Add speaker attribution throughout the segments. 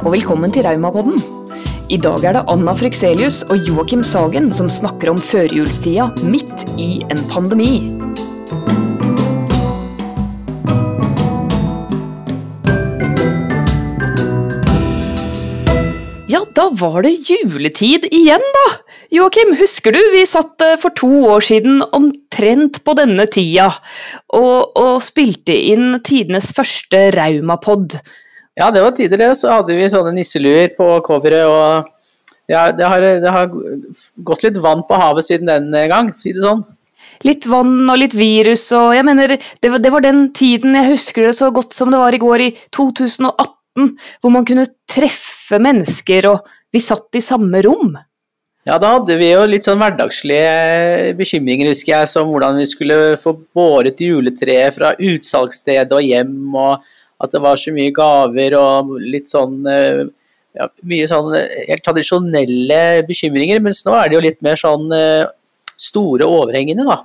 Speaker 1: og velkommen til Raumapodden. I dag er det Anna Frykselius og Joakim Sagen som snakker om førjulstida midt i en pandemi. Ja, da var det juletid igjen, da! Joakim, husker du vi satt eh, for to år siden omtrent på denne tida og, og spilte inn tidenes første Raumapod?
Speaker 2: Ja, det var tidligere. Så hadde vi sånne nisseluer på coveret, og ja, det har, det har gått litt vann på havet siden den gang, for å si det sånn.
Speaker 1: Litt vann og litt virus og jeg mener, det var, det var den tiden jeg husker det så godt som det var i går, i 2018, hvor man kunne treffe mennesker og vi satt i samme rom.
Speaker 2: Ja, da hadde vi jo litt sånn hverdagslige bekymringer, husker jeg, som hvordan vi skulle få båret juletreet fra utsalgsstedet og hjem, og at det var så mye gaver og litt sånn eh, ja, Mye sånn helt tradisjonelle bekymringer, mens nå er det jo litt mer sånn eh, store overhengende, da.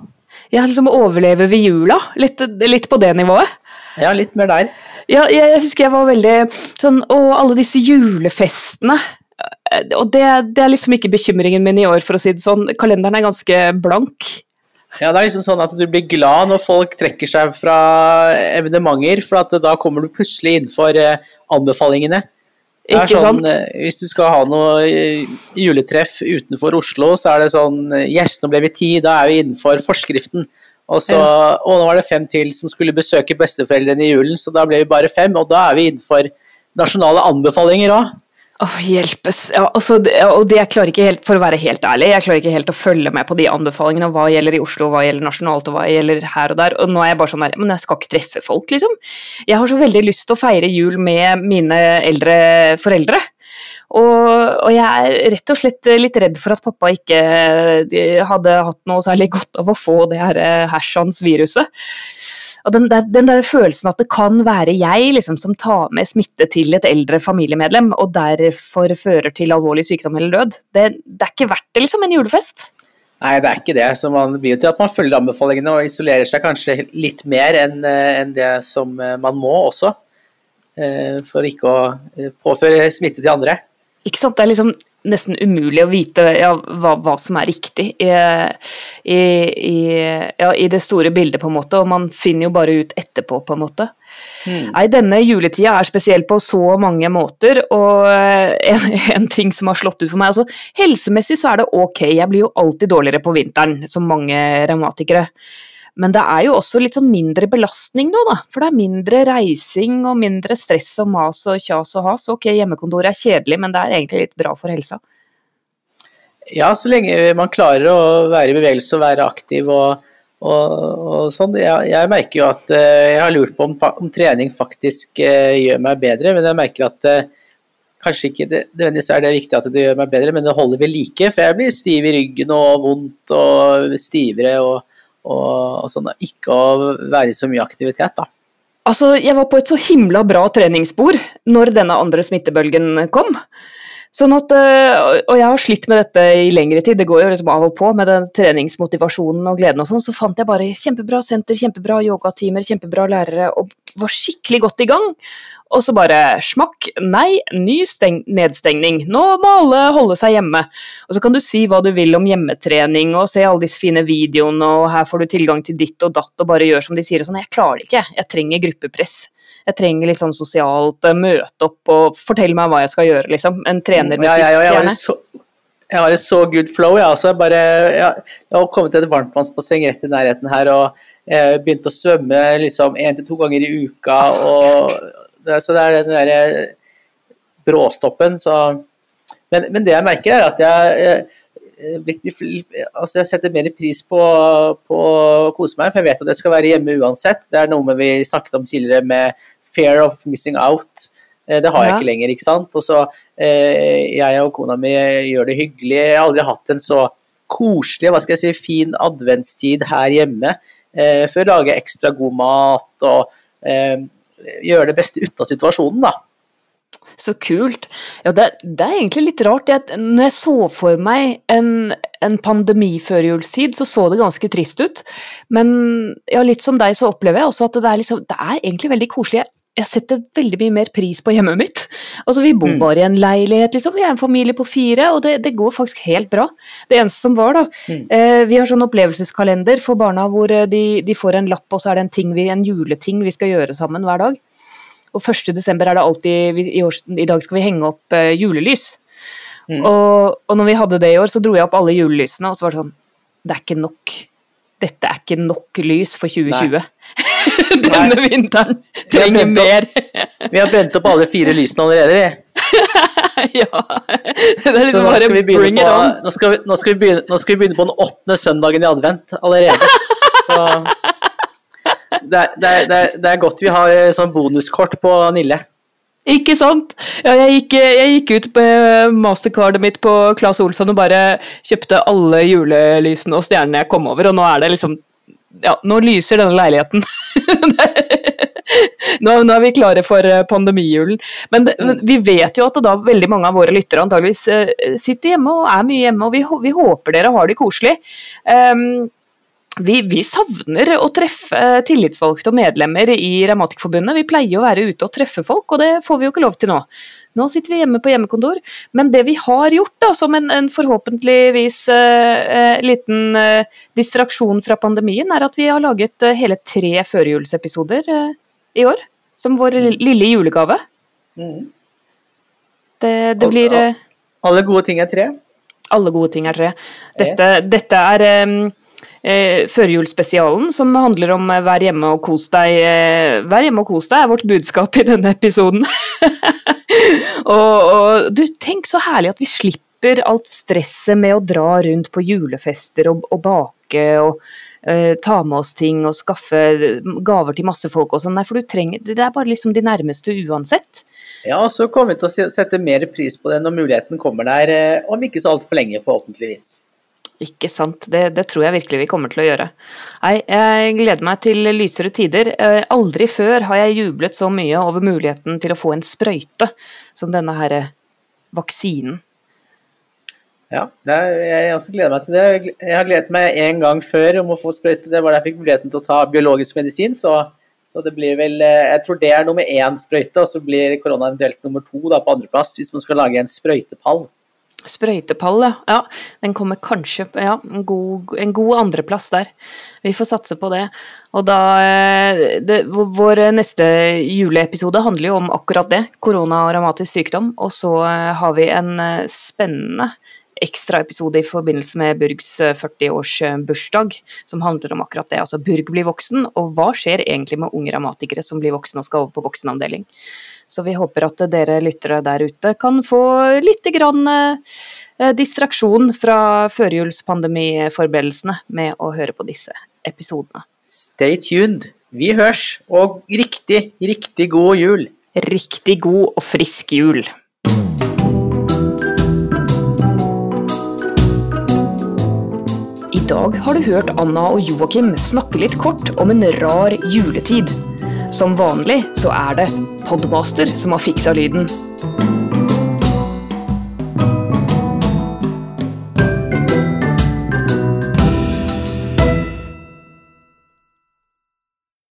Speaker 1: Ja, liksom overleve ved jula? Litt, litt på det nivået?
Speaker 2: Ja, litt mer der.
Speaker 1: Ja, jeg husker jeg var veldig sånn Å, alle disse julefestene. Og det, det, er liksom ikke bekymringen min i år, for å si det sånn. Kalenderen er ganske blank.
Speaker 2: Ja, det er liksom sånn at du blir glad når folk trekker seg fra evenementer, for da kommer du plutselig innenfor eh, anbefalingene.
Speaker 1: Ikke
Speaker 2: sånn,
Speaker 1: sant?
Speaker 2: eh, Hvis du skal ha noe eh, juletreff utenfor Oslo, så er det sånn Yes, nå ble vi ti, da er vi innenfor forskriften. Og så, ja. og nå var det fem til som skulle besøke besteforeldrene i julen, så da ble vi bare fem, og da er vi innenfor nasjonale anbefalinger òg.
Speaker 1: Åh, hjelpes. Ja, altså, og det jeg klarer ikke helt, For å være helt ærlig, jeg klarer ikke helt å følge med på de anbefalingene. Hva gjelder i Oslo, hva gjelder nasjonalt, og hva gjelder her og der. Og nå er jeg bare sånn der Men jeg skal ikke treffe folk, liksom. Jeg har så veldig lyst til å feire jul med mine eldre foreldre. Og, og, jeg er rett og slett litt redd for at pappa ikke hadde hatt noe særlig godt av å få det her hersans viruset. Og den der, den der, følelsen at det kan være jeg liksom, som tar med smitte til et eldre familiemedlem, og derfor fører til alvorlig sykdom eller død, det, det er ikke verdt det, liksom, en julefest.
Speaker 2: Nei, det er ikke det. Så man blir jo til at man følger anbefalingene og isolerer seg kanskje litt mer enn en det som man må også. For ikke å påføre smitte til andre.
Speaker 1: Ikke sant. Det er liksom nesten umulig å vite ja, hva, hva, som er riktig i, i, i, ja, i, det store bildet, på en måte, og man finner jo bare ut etterpå, på en måte. Mm. Nei, denne juletida er spesiell på så mange måter, og en, en, ting som har slått ut for meg altså, Helsemessig så er det ok, jeg blir jo alltid dårligere på vinteren, som mange revmatikere. Men det er jo også litt sånn mindre belastning nå, da. For det er mindre reising og mindre stress og mas og kjas og has. Ok, hjemmekontoret er kjedelig, men det er egentlig litt bra for helsa.
Speaker 2: Ja, så lenge man klarer å være i bevegelse og være aktiv og, og, og sånn. Jeg, jeg, merker jo at uh, jeg har lurt på om, om trening faktisk uh, gjør meg bedre, men jeg merker at uh, kanskje ikke det, nødvendigvis er det viktig at det gjør meg bedre, men det holder ved like. For jeg blir stiv i ryggen og vondt og stivere. og og, og sånn, ikke å være i så mye aktivitet, da.
Speaker 1: Altså, jeg var på et så himla bra treningsspor når denne andre smittebølgen kom. Sånn at, øh, og jeg har slitt med dette i lengre tid, det går jo liksom av og på med den treningsmotivasjonen og gleden og sånn. Så fant jeg bare kjempebra senter, kjempebra yogatimer, kjempebra lærere og var skikkelig godt i gang. Og så bare smakk, nei, ny nedstengning. Nå må alle holde seg hjemme. Og så kan du si hva du vil om hjemmetrening og se alle disse fine videoene og her får du tilgang til ditt og datt og bare gjør som de sier og sånn. Jeg klarer det ikke, jeg trenger gruppepress. Jeg trenger litt sånn sosialt uh, møte opp og fortell meg hva jeg skal gjøre, liksom. En trener med
Speaker 2: frisk hjerne. Jeg har et så good flow, jeg altså. Bare, jeg, jeg har kommet til et varmtvannsbasseng rett i nærheten her og jeg begynte å svømme liksom én til to ganger i uka. og så det er den derre bråstoppen. Så. Men, men, det jeg merker, er at jeg, jeg, altså jeg setter mer pris på, på, å kose meg, for jeg vet at jeg skal være hjemme uansett. Det er noe med vi snakket om tidligere med fear of missing out. Eh, det har jeg ja. ikke lenger, ikke sant. Og så eh, Jeg og kona mi gjør det hyggelig. Jeg har aldri hatt en så koselig, hva skal jeg si, fin adventstid her hjemme. Eh, for å lage ekstra god mat og gjøre det beste ut av situasjonen, da.
Speaker 1: Så kult. Ja, det, det, er egentlig litt rart. Jeg, når jeg så for meg en, en pandemi-førjulstid, så så det ganske trist ut. Men ja, litt som deg så opplever jeg også at det er, liksom, det er egentlig veldig koselig. Jeg jeg setter veldig mye mer pris på hjemmet mitt. Altså, Vi bor
Speaker 2: Mm.
Speaker 1: bare i en leilighet, liksom. Vi er en familie på fire, og det, det går faktisk helt bra. Det eneste som var, da
Speaker 2: Mm.
Speaker 1: eh, Vi har sånn opplevelseskalender for barna hvor eh, de, de får en lapp, og så er det en, ting vi, en juleting vi skal gjøre sammen hver dag. Og 1. desember er det alltid i, år, I dag skal vi henge opp eh, julelys.
Speaker 2: Mm.
Speaker 1: Og, og når vi hadde det i år, så dro jeg opp alle julelysene, og så var det sånn Det er ikke nok. Dette er ikke nok lys for 2020. Denne vinteren trenger mer.
Speaker 2: Vi har brent opp alle fire lysene allerede, vi.
Speaker 1: ja. Det er liksom bare bring it on.
Speaker 2: nå skal vi, nå skal vi begynne, nå skal vi begynne på den åttende søndagen i advent allerede. Så det, er, det, er, det, er, godt vi har eh, sånn bonuskort på Nille.
Speaker 1: Ikke sant? Ja, jeg, gikk, jeg gikk ut på mastercardet mitt på Claes Olsson og bare kjøpte alle julelysene og stjernene jeg kom over, og nå er det liksom Ja, nå lyser denne leiligheten. nå, nå er vi klare for eh, pandemijulen. Men, men vi vet jo at da veldig mange av våre lyttere antageligvis eh, sitter hjemme og er mye hjemme, og vi, vi håper dere har det koselig. Um, vi, vi savner å treffe tillitsvalgte og medlemmer i Revmatikerforbundet. Vi pleier å være ute og treffe folk, og det får vi jo ikke lov til nå. Nå sitter vi hjemme på hjemmekontor, men det vi har gjort, da, som en, en forhåpentligvis eh, eh, liten eh, distraksjon fra pandemien, er at vi har laget eh, hele tre førjulsepisoder eh, i år. Som vår lille- lille julegave.
Speaker 2: Mm.
Speaker 1: Det, det blir eh,
Speaker 2: Alle gode ting er tre.
Speaker 1: alle gode ting er tre. Dette, dette er eh, førjulsspesialen som handler om eh, vær hjemme og kos deg. Eh, vær hjemme og kos deg er vårt budskap i denne episoden. og, og du, tenk så herlig at vi slipper alt stresset med å dra rundt på julefester og, og bake og eh, ta med oss ting og skaffe gaver til masse folk og sånn. Nei, for du trenger Det er bare liksom de nærmeste uansett.
Speaker 2: Ja, så kommer vi til å sette mer pris på det når muligheten kommer der, eh, om ikke så altfor lenge, forhåpentligvis.
Speaker 1: Ikke sant. Det, det tror jeg virkelig vi kommer til å gjøre. Nei, jeg gleder meg til lysere tider. Eh, Aldri før har jeg jublet så mye over muligheten til å få en sprøyte som denne her eh, vaksinen.
Speaker 2: Ja, jeg også gleder meg til det. Jeg har gledet meg en gang før om å få sprøyte. Det var da jeg fikk muligheten til å ta biologisk medisin. Så, så det blir vel eh, Jeg tror det er nummer én sprøyte, og så blir korona eventuelt nummer to da, på andreplass hvis man skal lage en sprøytepall.
Speaker 1: Sprøytepall, ja. Den kommer kanskje ja, en god, en god andreplass der. Vi får satse på det. Og da eh, det, Vår neste juleepisode handler jo om akkurat det. Korona og revmatisk sykdom. Og så eh, har vi en eh, spennende ekstraepisode i forbindelse med Burgs 40-årsbursdag, som handler om akkurat det. Altså Burg blir voksen, og hva skjer egentlig med unge revmatikere som blir voksne og skal over på voksenavdeling. Så vi håper at dere lyttere der ute kan få litt grann, eh, distraksjon fra førjulspandemiforberedelsene med å høre på disse episodene.
Speaker 2: Stay tuned. Vi hørs, og riktig, riktig god jul.
Speaker 1: Riktig god og frisk jul. I dag har du hørt Anna og Joakim snakke litt kort om en rar juletid. Som vanlig så er det Podmaster som har fiksa lyden.